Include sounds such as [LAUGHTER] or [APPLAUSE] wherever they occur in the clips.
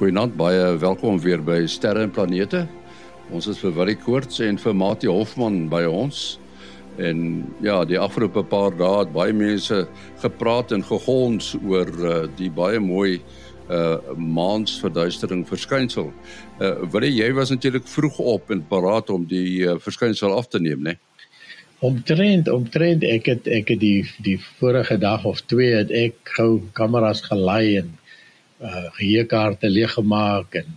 Goeienaand, baie welkom weer by Sterre en Planete. Ons is vir Willie Koorts en vir Mati Hofman by ons. En ja, die afgelope paar dae het baie mense gepraat en gegons oor uh, die baie mooi uh maansverduistering verskynsel. Uh Willie, jy was natuurlik vroeg op en paraat om die uh, verskynsel af te neem, né? Nee? Omtrent, omtrent ek het ek het die die vorige dag of twee het ek gou kameras gelaai en uh geheuekaarte leeggemaak en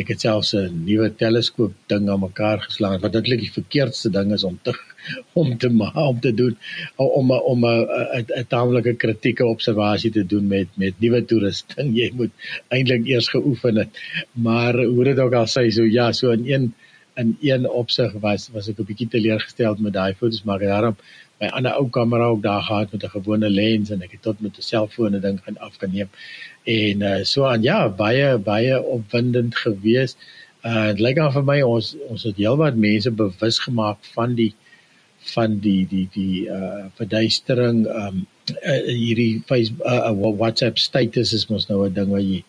ek het selfs 'n nuwe teleskoop ding aan mekaar geslaan wat eintlik die verkeerdste ding is om te [LAUGHS] om te om te doen om om 'n taamlike kritieke observasie te doen met met nuwe toerusting [LAUGHS] jy moet eintlik eers geoefen het. Maar hoe dit ook al sê so ja so in een in een opsig was was ek 'n bietjie teleurgesteld met daai fotos maar daarom my ander ou kamera ook daar gehad met 'n gewone lens en ek het tot met 'n selfoon 'n ding gaan afgeneem en uh, so aan ja baie baie opwindend geweest. Uh dit lyk aan vir my ons ons het heelwat mense bewus gemaak van die van die die die uh verduistering um uh, hierdie Facebook uh, uh, WhatsApp status is mos nou 'n ding wat jy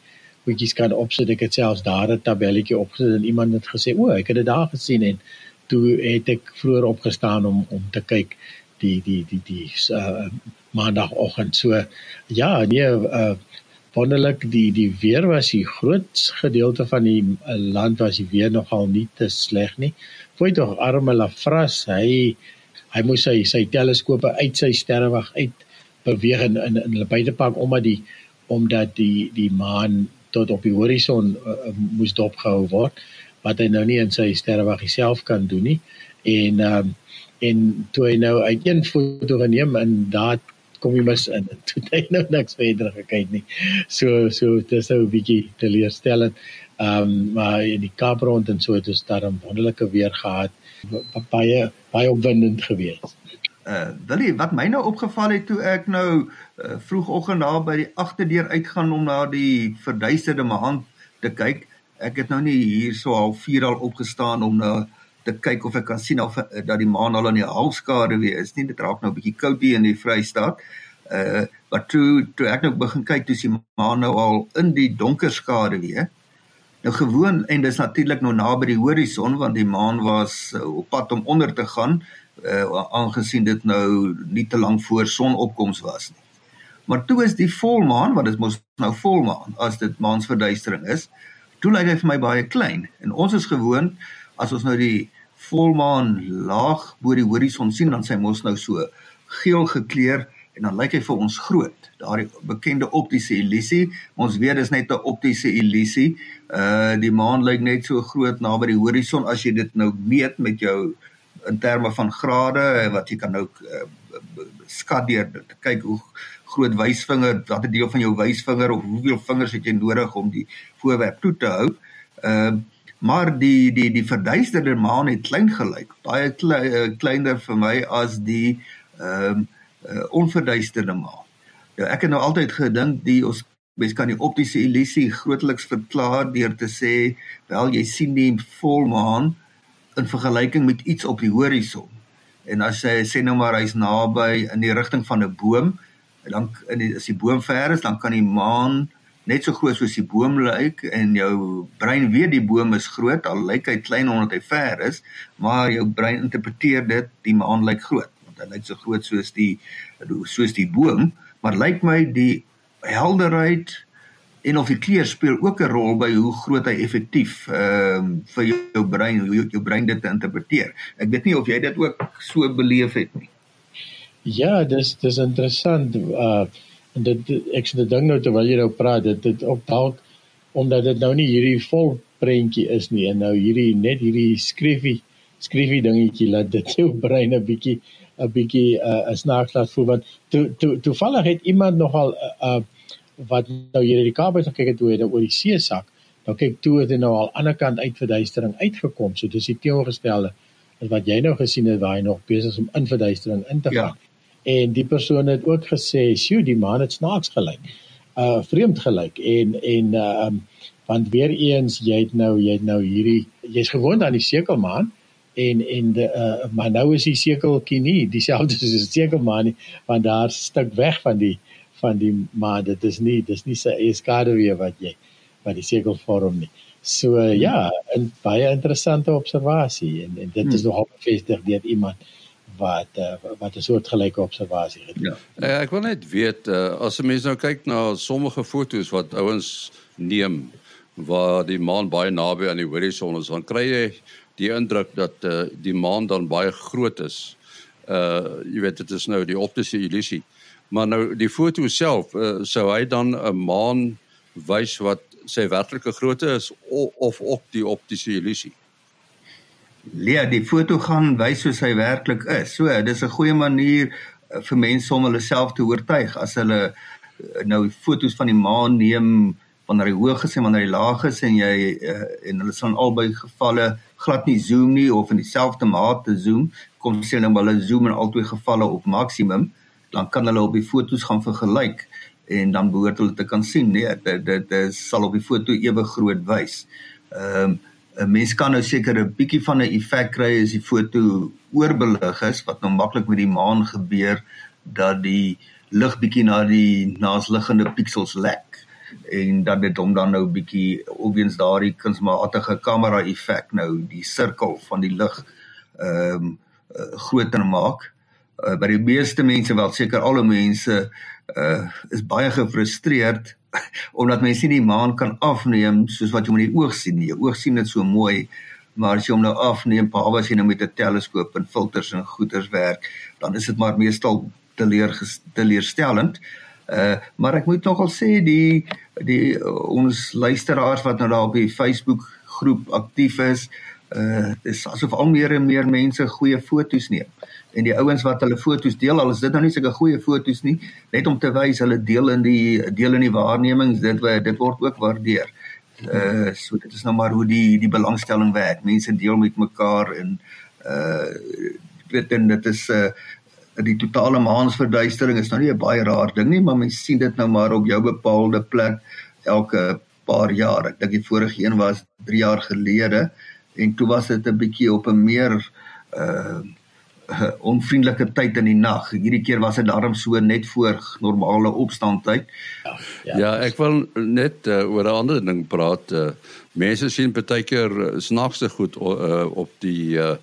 bietjie kan opsit. Ek het selfs daar 'n tabelletjie opgesit en iemand het gesê, "O, ek het dit daar gesien en toe het ek vroeër opgestaan om om te kyk die die die die uh maandagooggend. So ja, nee uh wonderlik die die weer was die groot gedeelte van die uh, land was die weer nogal nie te sleg nie. Foi tog arme Lafras, hy hy moes sy sy teleskope uit sy sterrewag uit beweeg in in, hulle buitepak omdat die omdat die die maan tot op die horison uh, moes dopgehou word wat hy nou nie in sy sterrewag self kan doen nie. En ehm um, en toe hy nou uit een foto geneem en daar kom jy mis in. Toe hy nou niks verder gekyk nie. So so dis nou 'n bietjie teleurstellend. Ehm um, maar in die Kaap rond en so het ons daar 'n wonderlike weer gehad. Baie baie opwindend geweest. Uh Willie, wat my nou opgeval het toe ek nou uh, vroegoggend daar by die agterdeur uitgaan om na die verduisterde maan te kyk. Ek het nou nie hier so half 4 al opgestaan om nou te kyk of ek kan sien of eh, dat die maan al in die halfskade weer is nie. Dit raak nou 'n bietjie koud hier in die Vrystaat. Uh maar toe toe ek nou begin kyk toe is die maan nou al in die donker skade weer. Nou gewoon en dis natuurlik nou naby die horison want die maan was uh, op pad om onder te gaan uh aangesien dit nou nie te lank voor sonopkoms was nie. Maar toe is die volmaan wat dit mos nou volmaan as dit maansverduistering is toe lyk hy vir my baie klein. En ons is gewoon as ons nou die volmaan laag bo die horison sien dan sy mos nou so geel gekleur en dan lyk hy vir ons groot. Daardie bekende optiese illusie. Ons weet dis net 'n optiese illusie. Uh die maan lyk net so groot naby die horison as jy dit nou meet met jou in terme van grade wat jy kan nou uh, skat deur te kyk hoe groot wysvinger, watter deel van jou wysvinger of hoeveel vingers het jy nodig om die voorwerp toe te hou. Uh maar die die die verduisterde maan het klein gelyk baie klein, uh, kleiner vir my as die ehm um, uh, onverduisterde maan. Nou ek het nou altyd gedink die ons mens kan die optiese illusie grootliks verklaar deur te sê wel jy sien die volmaan in vergelyking met iets op die horison. En as jy sê nou maar hy's naby in die rigting van 'n boom, dan in die, as die boom ver is, dan kan die maan net so groot soos die boom lyk en jou brein weet die boom is groot al lyk hy klein omdat hy ver is, maar jou brein interpreteer dit die maan lyk groot want hy lyk so groot soos die soos die boom, maar lyk my die helderheid en of die kleur speel ook 'n rol by hoe groot hy effektief ehm uh, vir jou brein hoe jou, jou brein dit interpreteer. Ek weet nie of jy dit ook so beleef het nie. Ja, dis dis interessant. Uh en dit ek sê dit ding nou terwyl jy nou praat dit dit ook dalk omdat dit nou nie hierdie vol prentjie is nie en nou hierdie net hierdie skryfie skryfie dingetjie laat dit jou [LAUGHS] brein 'n bietjie 'n bietjie uh, 'n uh, snaaks laat voel want toe toe toevallig het iemand nogal uh, wat nou hier in die Kaap het gekyk het hoe hy oor die see sak nou kyk toe het hy nou al aan die ander kant uit verduistering uitgekom so dis die teenoorgestelde as wat jy nou gesien het waar hy nog besig is om in verduistering in te gaan. ja en die persoon het ook gesê, "Sjoe, die man het snaaks gelyk." Uh vreemd gelyk en en uh um want weer eens jy het nou jy het nou hierdie jy's gewoond aan die sekelmaan en en de uh maar nou is die sekeltjie nie dieselfde soos die sekelmaan nie want daar's stuk weg van die van die maan dit is nie dis nie sy eie skade weer wat jy wat die sekel vorm nie. So uh, ja, 'n baie interessante observasie en, en dit is hmm. nogal bevestig deur iemand wat uh, wat 'n soort gelyke observasie het. Ja. Uh, ek wil net weet uh, as 'n mens nou kyk na sommige fotos wat ouens neem waar die maan baie naby aan die horison is, dan kry jy die indruk dat uh, die maan dan baie groot is. Uh jy weet dit is nou die optiese illusie. Maar nou die foto self uh, sou hy dan 'n maan wys wat sy werklike grootte is of, of ook die optiese illusie. Ja, die foto gaan wys hoe hy werklik is. So, dis 'n goeie manier vir mense om hulle self te oortuig as hulle nou fotos van die maan neem wanneer hy hoog is en wanneer hy laag is en jy uh, en hulle sal albei gevalle glad nie zoom nie of in dieselfde mate zoom kom sê nou hulle zoom in albei gevalle op maksimum dan kan hulle op die fotos gaan vergelyk en dan behoort hulle te kan sien nee dit dit, dit sal op die foto ewe groot wys. Ehm um, 'n mens kan nou seker 'n bietjie van 'n effek kry as die foto oorbelig is wat nou maklik met die maan gebeur dat die lig bietjie na die naasliggende pixels lek en dat dit hom dan nou bietjie obvious daardie kunsmatige kamera effek nou die sirkel van die lig ehm um, groter maak. Uh, by die meeste mense wel seker alle mense uh, is baie gefrustreerd omdat mense nie die maan kan afneem soos wat jy met die oog sien nie. Jou oog sien dit so mooi, maar as jy hom nou afneem, behalwe as jy nou met 'n teleskoop en filters en goeters werk, dan is dit maar meestal teleur teleurstellend. Uh maar ek moet nogal sê die die uh, ons luisteraars wat nou daar op die Facebook groep aktief is, uh dis asof al meer en meer mense goeie fotos neem. En die ouens wat hulle fotos deel, al is dit nou nie sulke goeie fotos nie, net om te wys hulle deel in die deel in die waarnemings, dit dit word ook waardeer. Uh so dit is nou maar hoe die die belangstelling werk. Mense deel met mekaar en uh weet en dit is uh die totale maansverduistering is nou nie 'n baie raar ding nie, maar mens sien dit nou maar op jou bepaalde plek elke paar jaar. Ek dink die vorige een was 3 jaar gelede en toe was dit 'n bietjie op 'n meer uh onvriendelike tyd in die nag. Hierdie keer was dit daarom so net voor normale opstandtyd. Ja, ja, ja ek wil net uh, oor 'n ander ding praat. Uh, mense sien baie keer snaakse goed uh, op die uh,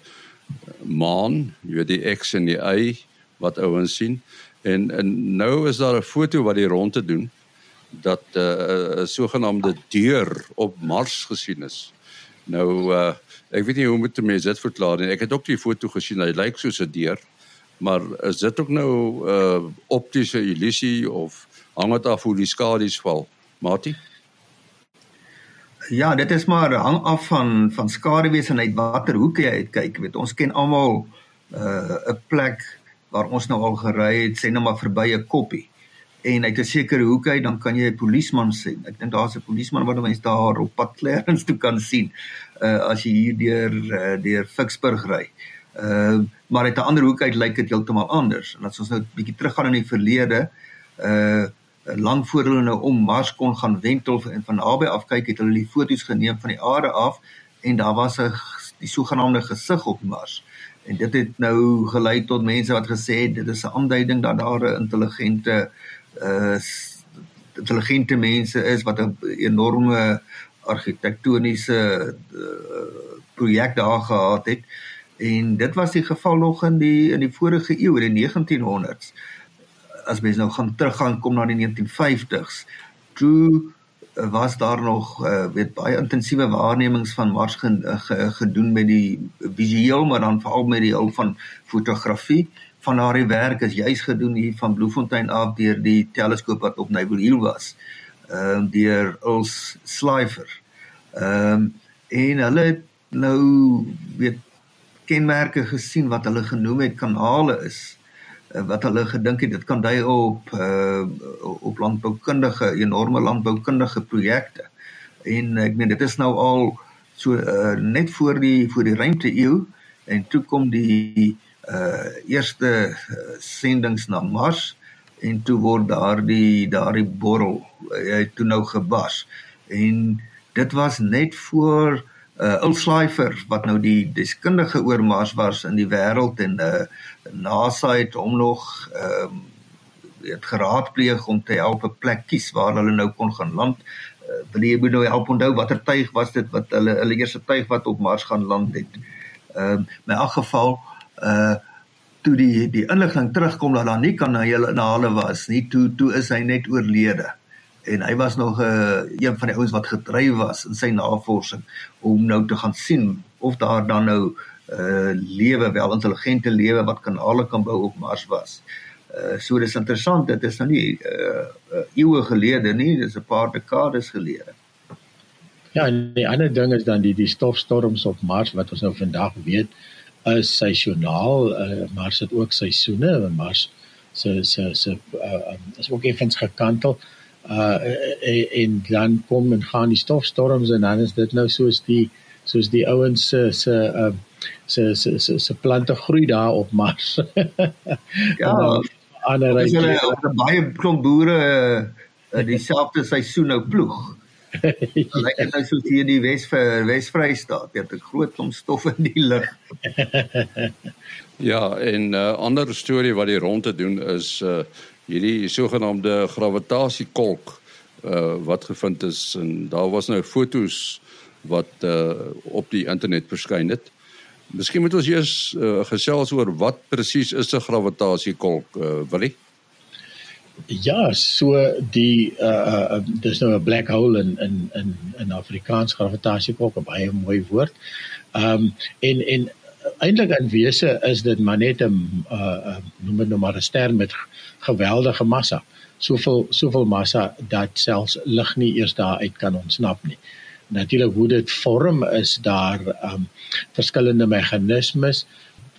maan, jy weet die X en die Y wat ouens sien. En en nou is daar 'n foto wat die rondte doen dat eh, 'n uh, sogenaamde deur op Mars gesien is. Nou uh ek weet nie hoe moet mense dit verklaar nie. Ek het ook die foto gesien. Hy lyk soos 'n deur. Maar is dit ook nou 'n uh, optiese illusie of hang dit af hoe die skadu's val? Mati? Ja, dit is maar hang af van van skaduwees en uit watter hoek jy uitkyk. Weet ons ken almal 'n uh, plek waar ons nou al gery het, sê nou maar verby 'n koppie. En uit 'n sekere hoek uit dan kan jy 'n polisieman sien. Ek dink daar's 'n polisieman wat mense daar op pad Clarence toe kan sien. Uh as jy hier deur uh, deur Ficksburg ry. Uh maar uit 'n ander hoek uit lyk dit heeltemal anders. En as ons nou 'n bietjie teruggaan in die verlede, uh lank voor hulle nou om Mars kon gaan wentel en van naby af kyk het hulle die foto's geneem van die aarde af en daar was 'n die sogenaamde gesig op Mars. En dit het nou gelei tot mense wat gesê het dit is 'n aanduiding dat daar 'n intelligente uh intelligente mense is wat 'n enorme argitektoniese uh, projek daar gehad het. En dit was die geval nog in die in die vorige eeu, in die 1900s. As mens nou gaan teruggaan kom na die 1950s, toe was daar nog uh, weet baie intensiewe waarnemings van Mars uh, gedoen met die visueel maar dan veral met die hulp van fotografie van daardie werk is juis gedoen hier van Bloemfontein af deur die teleskoop wat op Naval Hill was ehm uh, deur Uls Slifer. Ehm um, en hulle het nou weet kenmerke gesien wat hulle genoem het kanale is Eh, wat hulle gedink het dit kan dui op uh op landboukundige enorme landboukundige projekte. En ek meen dit is nou al so uh net voor die voor die ruimte eeu en toe kom die uh eerste uh, sendings na Mars en toe word daardie daardie borrel hy toe nou gebars. En dit was net voor uh Ulslifer wat nou die deskundige oor Mars was in die wêreld en uh NASA het hom nog ehm uh, het geraadpleeg om te help 'n plek kies waar hulle nou kon gaan land wil jy moet nou help onthou watter tuig was dit wat hulle hulle eerste tuig wat op Mars gaan land het. Ehm uh, in elk geval uh toe die die inligting terugkom dat daar nie kan na hulle na hulle was nie, toe toe is hy net oorlede. En hy was nog 'n uh, een van die ouens wat gedryf was in sy navorsing om nou te gaan sien of daar dan nou uh lewe wel intelligente lewe wat kanale kan bou op Mars was. Uh so dis interessant, dit is nou nie uh, uh eeue gelede nie, dis 'n paar dekades gelede. Ja, en die ander ding is dan die die stofstorms op Mars wat ons nou vandag weet is seisoonaal, uh, Mars het ook seisoene, Mars se se se uh, is ook effens gekantel. Uh en dan kom en gaan die stofstorms en dan is dit nou soos die soos die ouens se se uh se se se se plante groei daar op Mars. [LAUGHS] ja. Ander is hulle 'n baie klomp boere uh, dieselfde seisoen nou ploeg. Ja. het nou so hier die Wes vir Wesvrystaat, het 'n groot klomp stof in die lug. [LAUGHS] ja, en 'n uh, ander storie wat die rond te doen is uh hierdie sogenaamde gravitasiekolk uh wat gevind is en daar was nou fotos wat uh op die internet verskyn het. Miskien moet ons eers uh, gesels oor wat presies is 'n gravitasiekolk, uh, Willie? Ja, so die uh, uh dis nou 'n black hole in in in in Afrikaans gravitasiekolk, 'n baie mooi woord. Um en en eintlik in wese is dit maar net 'n uh, noem dit nou maar 'n ster met geweldige massa. Soveel soveel massa dat selfs lig nie eers daar uit kan ontsnap nie. Natuurlik hoe dit vorm is daar um verskillende meganismes.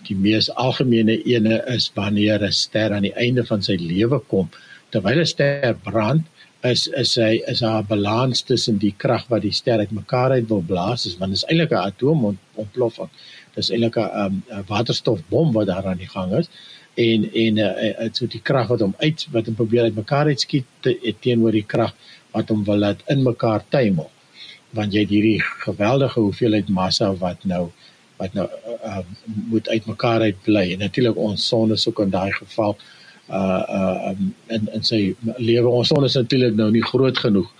Die mees algemene ene is wanneer 'n ster aan die einde van sy lewe kom, terwyl 'n ster brand, is is hy is daar 'n balans tussen die krag wat die ster uitmekaar uit wil blaas, is want dit is eintlik 'n atoomontploffing. Dis eintlik 'n um, waterstofbom wat daar aan die gang is en en uh, so die krag wat hom uit wat hom probeer uitmekaar uitskiet te, teenoor die krag wat hom wil laat in mekaar tuimel want jy het hierdie geweldige hoeveelheid massa wat nou wat nou uh, moet uitmekaar uit bly en natuurlik ons son is ook in daai geval uh uh um, in in sy lewe ons son is natuurlik nou nie groot genoeg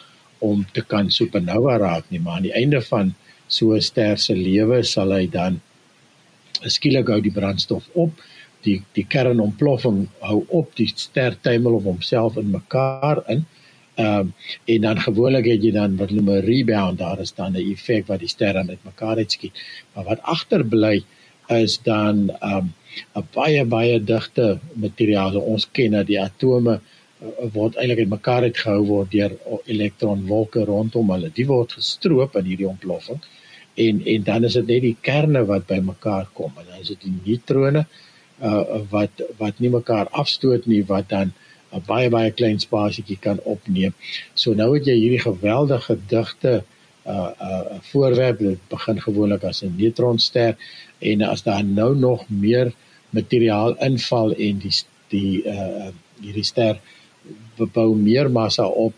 om te kan supernova raak nie maar aan die einde van so 'n ster se lewe sal hy dan skielik hou die brandstof op die die kernontploffing hou op die ster tuimel op homself in mekaar in Ehm um, en dan gewoonlik het jy dan wat noem 'n rebound, daar is dan 'n effek wat die sterre met mekaar uitskiet. Maar wat agterbly is dan ehm um, 'n baie baie digte materiaal. So ons ken dat die atome uh, word eintlik uit mekaar uitgehou word deur elektronwolke rondom hulle. Die word gestroop in hierdie ontploffing. En en dan is dit net die kerne wat by mekaar kom. En dan is dit die neutrone uh wat wat nie mekaar afstoot nie wat dan 'n baie baie klein spasietjie kan opneem. So nou het jy hierdie geweldige digte uh uh voorwerp dit begin gewoonlik as 'n neutronster en as daar nou nog meer materiaal inval en die die uh hierdie ster bou meer massa op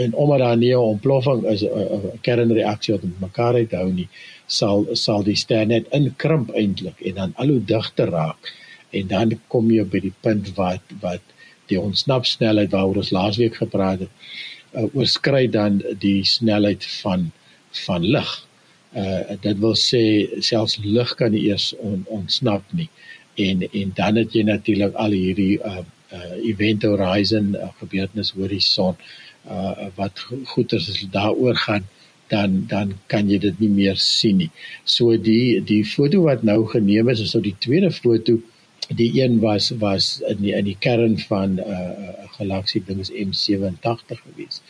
en omdat daar nie 'n ontploffing is 'n kernreaksie wat mekaar uithou nie sal sal die ster net inkrimp eintlik en dan al hoe digter raak en dan kom jy by die punt wat wat die ontsnapsnelheid waaroor ons laasweek gepraat het uh, oorskry dan die snelheid van van lig. Uh dit wil sê selfs lig kan nie eers on, ontsnap nie. En en dan het jy natuurlik al hierdie uh uh event horizon uh, gebeurtenis horison uh wat goeie is as daaroor gaan dan dan kan jy dit nie meer sien nie. So die die foto wat nou geneem is is nou die tweede foto die een was was in die in die kern van 'n uh, uh, galaksie ding is M87 gewees.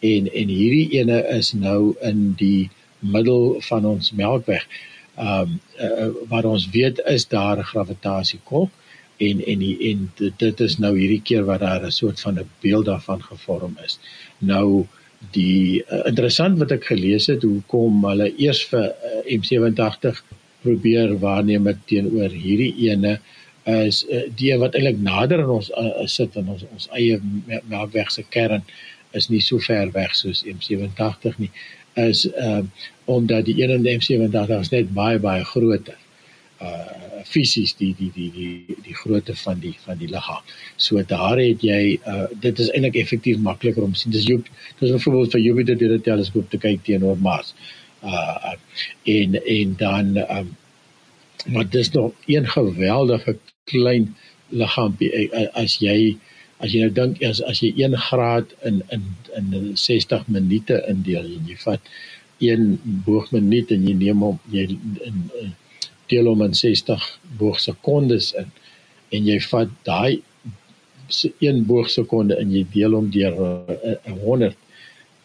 En en hierdie ene is nou in die middel van ons Melkweg. Ehm um, uh, wat ons weet is daar 'n gravitasiekolk en en die, en dit is nou hierdie keer wat daar 'n soort van 'n beeld daarvan gevorm is. Nou die uh, interessant wat ek gelees het hoe kom hulle eers vir uh, M87 probeer waarneem teenoor hierdie ene is uh, die wat eintlik nader aan ons uh, sit in ons ons eie melkweg se kern is nie so ver weg soos M87 nie is uh, omdat die een in die M87 is net baie baie groter. Uh fisies die die die die die grootte van die van die liggaam. So daar het jy uh dit is eintlik effektief makliker om sien dis jy dis byvoorbeeld vir Jupiter deur 'n teleskoop te kyk teenoor Mars. Uh en en dan um maar dis nog een geweldige klein liggaampie as jy as jy nou dink as as jy 1 graad in in in 60 minute indeel en jy vat 1 boogminuut en jy neem hom jy in, deel hom in 60 boogsekondes in en jy vat daai 1 boogsekonde en jy deel hom deur 'n 100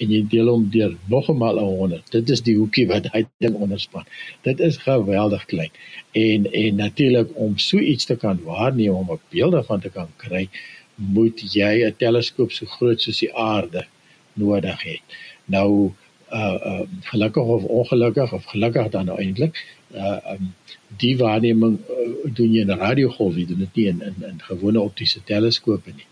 en jy deel hom deur nog eenmal 'n 100 dit is die hoekie wat hy ding onderspan. Dit is geweldig klein. En en natuurlik om so iets te kan waarneem om 'n beeld daarvan te kan kry moet jy 'n teleskoop so groot soos die aarde nodig hê nou uh, uh gelukkig of ongelukkig of gelukkig dan nou eintlik uh um die waarneming uh, doen jy in 'n radiogolf jy doen dit nie in in, in gewone optiese teleskope nie.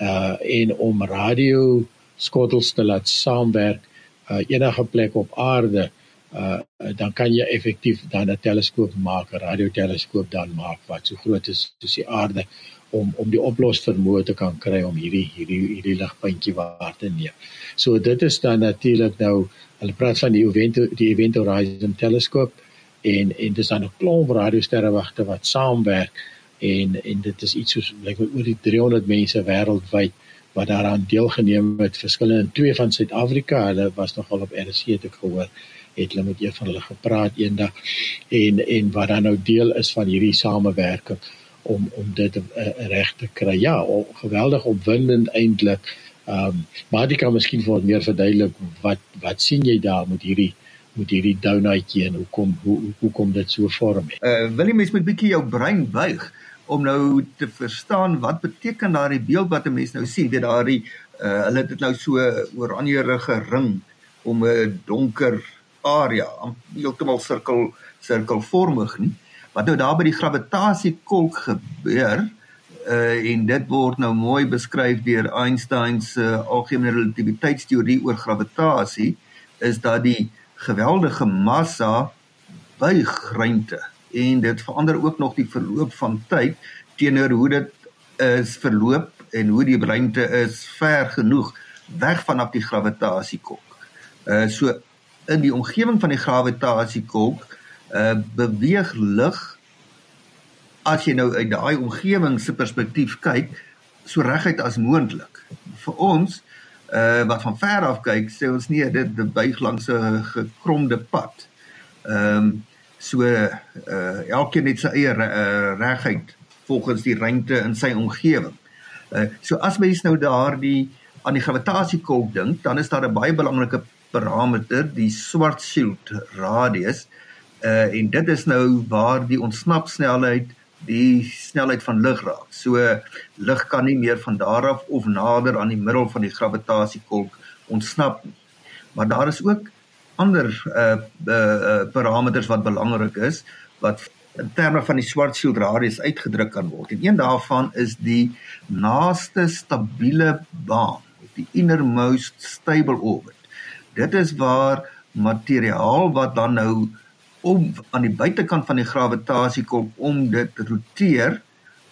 Uh en om radio skottels te laat saamwerk uh enige plek op aarde uh dan kan jy effektief dan 'n teleskoop maak 'n radioteleskoop dan maak wat so groot is soos die aarde om om die oplos vermoë te kan kry om hierdie hierdie hierdie ligpuntjie waar te neem. So dit is dan natuurlik nou hulle praat van die event die event horizon teleskoop en en dis dan 'n klomp radiosterrewagte wat saamwerk en en dit is iets soos like oor die 300 mense wêreldwyd wat daaraan deelgeneem het verskillende twee van Suid-Afrika hulle was nogal op RC het ek gehoor het hulle met een van hulle gepraat eendag en en wat dan nou deel is van hierdie samewerking om om dit uh, reg te kry. Ja, o, geweldig opwindend eintlik. Ehm um, maar dit kan miskien vir meer verduidelik wat wat sien jy daar met hierdie met hierdie donuitjie en hoekom hoe hoe kom dit so vorm? Uh eh, wil jy mens met bietjie jou brein buig om nou te verstaan wat beteken daardie beeld wat 'n mens nou sien, weet daardie uh hulle het dit nou so oranjerige ring om 'n donker area, heeltemal sirkel sirkelvormig nie wat nou daar by die gravitasiekolk gebeur uh en dit word nou mooi beskryf deur Einstein se uh, algemene relativiteitsteorie oor gravitasie is dat die geweldige massa buig ruimte en dit verander ook nog die verloop van tyd teenoor hoe dit is verloop en hoe die ruimte is ver genoeg weg vanaf die gravitasiekolk. Uh so in die omgewing van die gravitasiekolk uh beweeg lig as jy nou uit daai omgewing se perspektief kyk so reguit as moontlik. Vir ons uh wat van ver af kyk, sê ons nee, dit dit buig langs 'n gekromde pad. Ehm um, so uh elkeen het sy eie uh, reguit volgens die ruimte in sy omgewing. Uh so as mens nou daardie aan die gravitasiekolk dink, dan is daar 'n baie belangrike parameter, die Schwarzschild radius. Uh en dit is nou waar die ontsnapsnelheid die snelheid van lig raak. So lig kan nie meer van daar af of nader aan die middel van die gravitasiekolk ontsnap nie. Maar daar is ook ander uh, uh parameters wat belangrik is wat in terme van die Schwarzschild radius uitgedruk kan word. En een daarvan is die naaste stabiele baan, die innermost stable orbit. Dit is waar materiaal wat dan nou om aan die buitekant van die gravitasie kom om dit roteer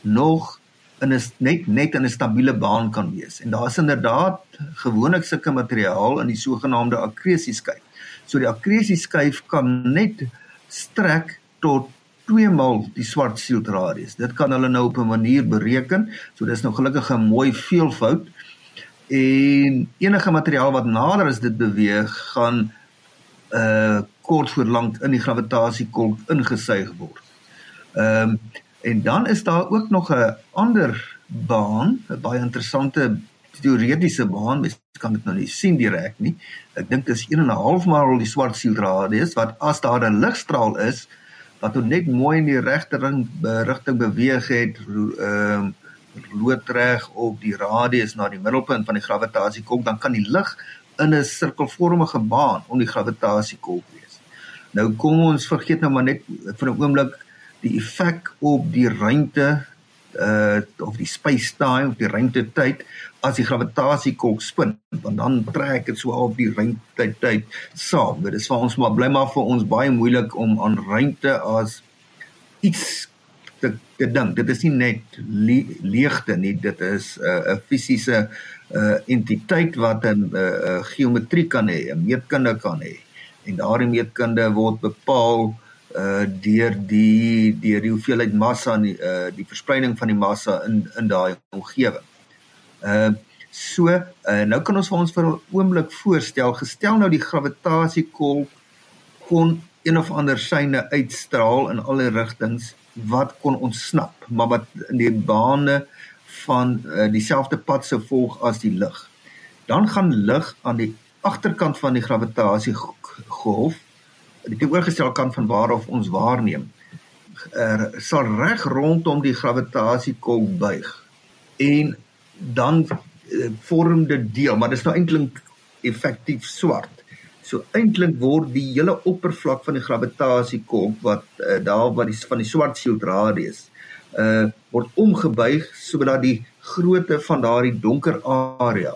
nog in 'n net net in 'n stabiele baan kan wees. En daar is inderdaad gewoonlik sulke materiaal in die sogenaamde akresieskyf. So die akresieskyf kan net strek tot 2 maal die swart sielradius. Dit kan hulle nou op 'n manier bereken. So dis nou gelukkig 'n mooi veelvoud. En enige materiaal wat nader as dit beweeg, gaan uh kort voor lank in die gravitasie-kolk ingesuig word. Ehm um, en dan is daar ook nog 'n ander baan, 'n baie interessante teoretiese baan, mens kan dit nou nie sien direk nie. Ek dink dit is 1 en 'n half maal die swart sielradius wat as daar 'n ligstraal is wat nou net mooi in die regte rigting beweeg het, ehm um, loodreg op die radius na die middelpunt van die gravitasie-kolk, dan kan die lig in 'n sirkelvormige baan om die gravitasie-kolk wees. Nou kom ons vergeet nou maar net vir 'n oomblik die effek op die ruimte uh of die space-time of die ruimte-tyd as die gravitasie-kolk spin, want dan trek dit so op die ruimte-tyd saam. Dit is vir ons maar bly maar vir ons baie moeilik om aan ruimte as iets te dink. Dit is nie net le leegte nie, dit is uh, 'n fisiese uh, entiteit wat 'n uh, uh, geometrie kan hê, 'n meetkunde kan hê. En daardie meetkunde word bepaal uh deur die deur die hoeveelheid massa en die uh die verspreiding van die massa in in daai omgewing. Uh so uh nou kan ons vir ons vir 'n oomblik voorstel gestel nou die gravitasiekolk kon een of ander syne uitstraal in alle rigtings wat kon ontsnap maar wat in die bane van uh, dieselfde pad sou volg as die lig. Dan gaan lig aan die agterkant van die gravitasiegolf die teenoorgestelde kant van waarop ons waarneem er sal reg rondom die gravitasiekol buig. En dan uh, vorm dit deel maar dit is nou eintlik effektief swart. So eintlik word die hele oppervlak van die gravitasiekol wat uh, daar wat die van die swart shield radius uh word omgebuig sodat die grootte van daardie donker area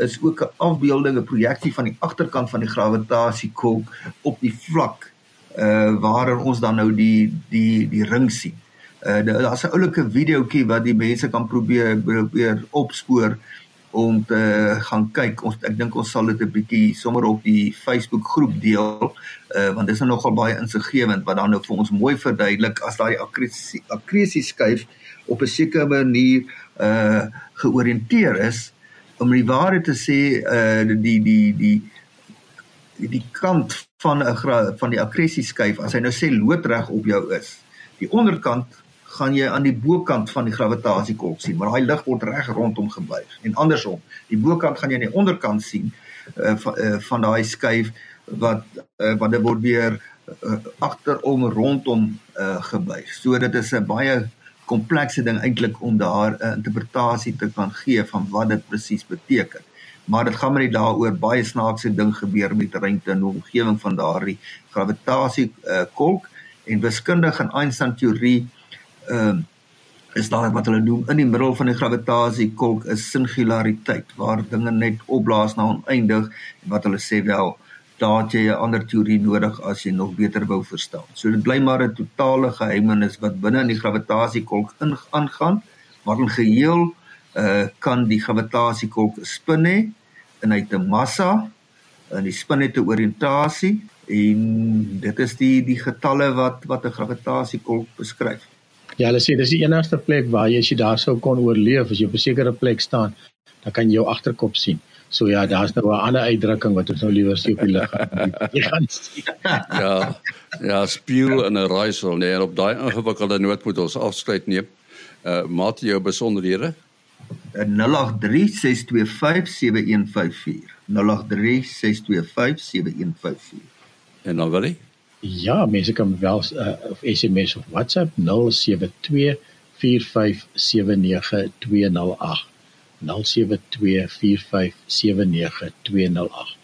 is ook 'n afbeelding 'n projeksie van die agterkant van die gravitasiekol op die vlak uh waarin ons dan nou die die die ring sien. Uh daar's 'n oulike videoetjie wat die mense kan probeer probeer opspoor om te gaan kyk. Ons ek dink ons sal dit 'n bietjie sommer op die Facebook groep deel uh want dit is nou nogal baie insiggewend wat dan nou vir ons mooi verduidelik as daai akkresie akkresie skuif op 'n sekere manier uh georiënteer is om die waarheid te sê uh die die die die kant van 'n van die akkresie skuif as hy nou sê loodreg op jou is die onderkant gaan jy aan die bokant van die gravitasiekol sien maar daai lig word reg rondom gebuig. En andersom die bokant gaan jy aan die onderkant sien uh, van, uh, van daai skuif wat uh, wat dit word weer uh, agterom rondom uh, gebuig. So dit is 'n baie komplekse ding eintlik om daar 'n interpretasie te kan gee van wat dit presies beteken. Maar dit gaan maar net daaroor baie snaakse ding gebeur met ruimte en omgewing van daardie gravitasie uh, kolk en wiskundig en Einstein teorie ehm uh, is daar wat hulle noem in die middel van die gravitasie kolk is singulariteit waar dinge net opblaas na oneindig wat hulle sê wel daar het jy 'n ander teorie nodig as jy nog beter wou verstaan. So dit bly maar 'n totale geheimenis wat binne in die gravitasiekolk ingaan, maar in geheel uh kan die gravitasiekolk spin hê en hy het 'n massa en die spin het 'n oriëntasie en dit is die die getalle wat wat 'n gravitasiekolk beskryf. Ja, hulle sê dis die enigste plek waar jy as jy daar sou kon oorleef as jy op 'n sekere plek staan, dan kan jy jou agterkop sien. So ja, daar's nou 'n ander uitdrukking wat ons nou liewer sien op die lig. [LAUGHS] Jy gaan sien. ja. Ja, speel in 'n raaisel, nee, en op daai ingewikkelde noot moet ons afsluit neem. Uh maat jou besonderhede. 0836257154. 0836257154. En dan wil jy? Ja, mense kan wel uh, of SMS of WhatsApp 0724579208. 0724579208.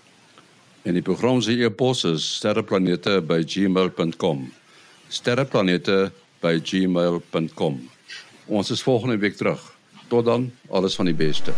En die program se e-pos is sterreplanete@gmail.com. sterreplanete@gmail.com. Ons is volgende week terug. Tot dan, alles van die beste.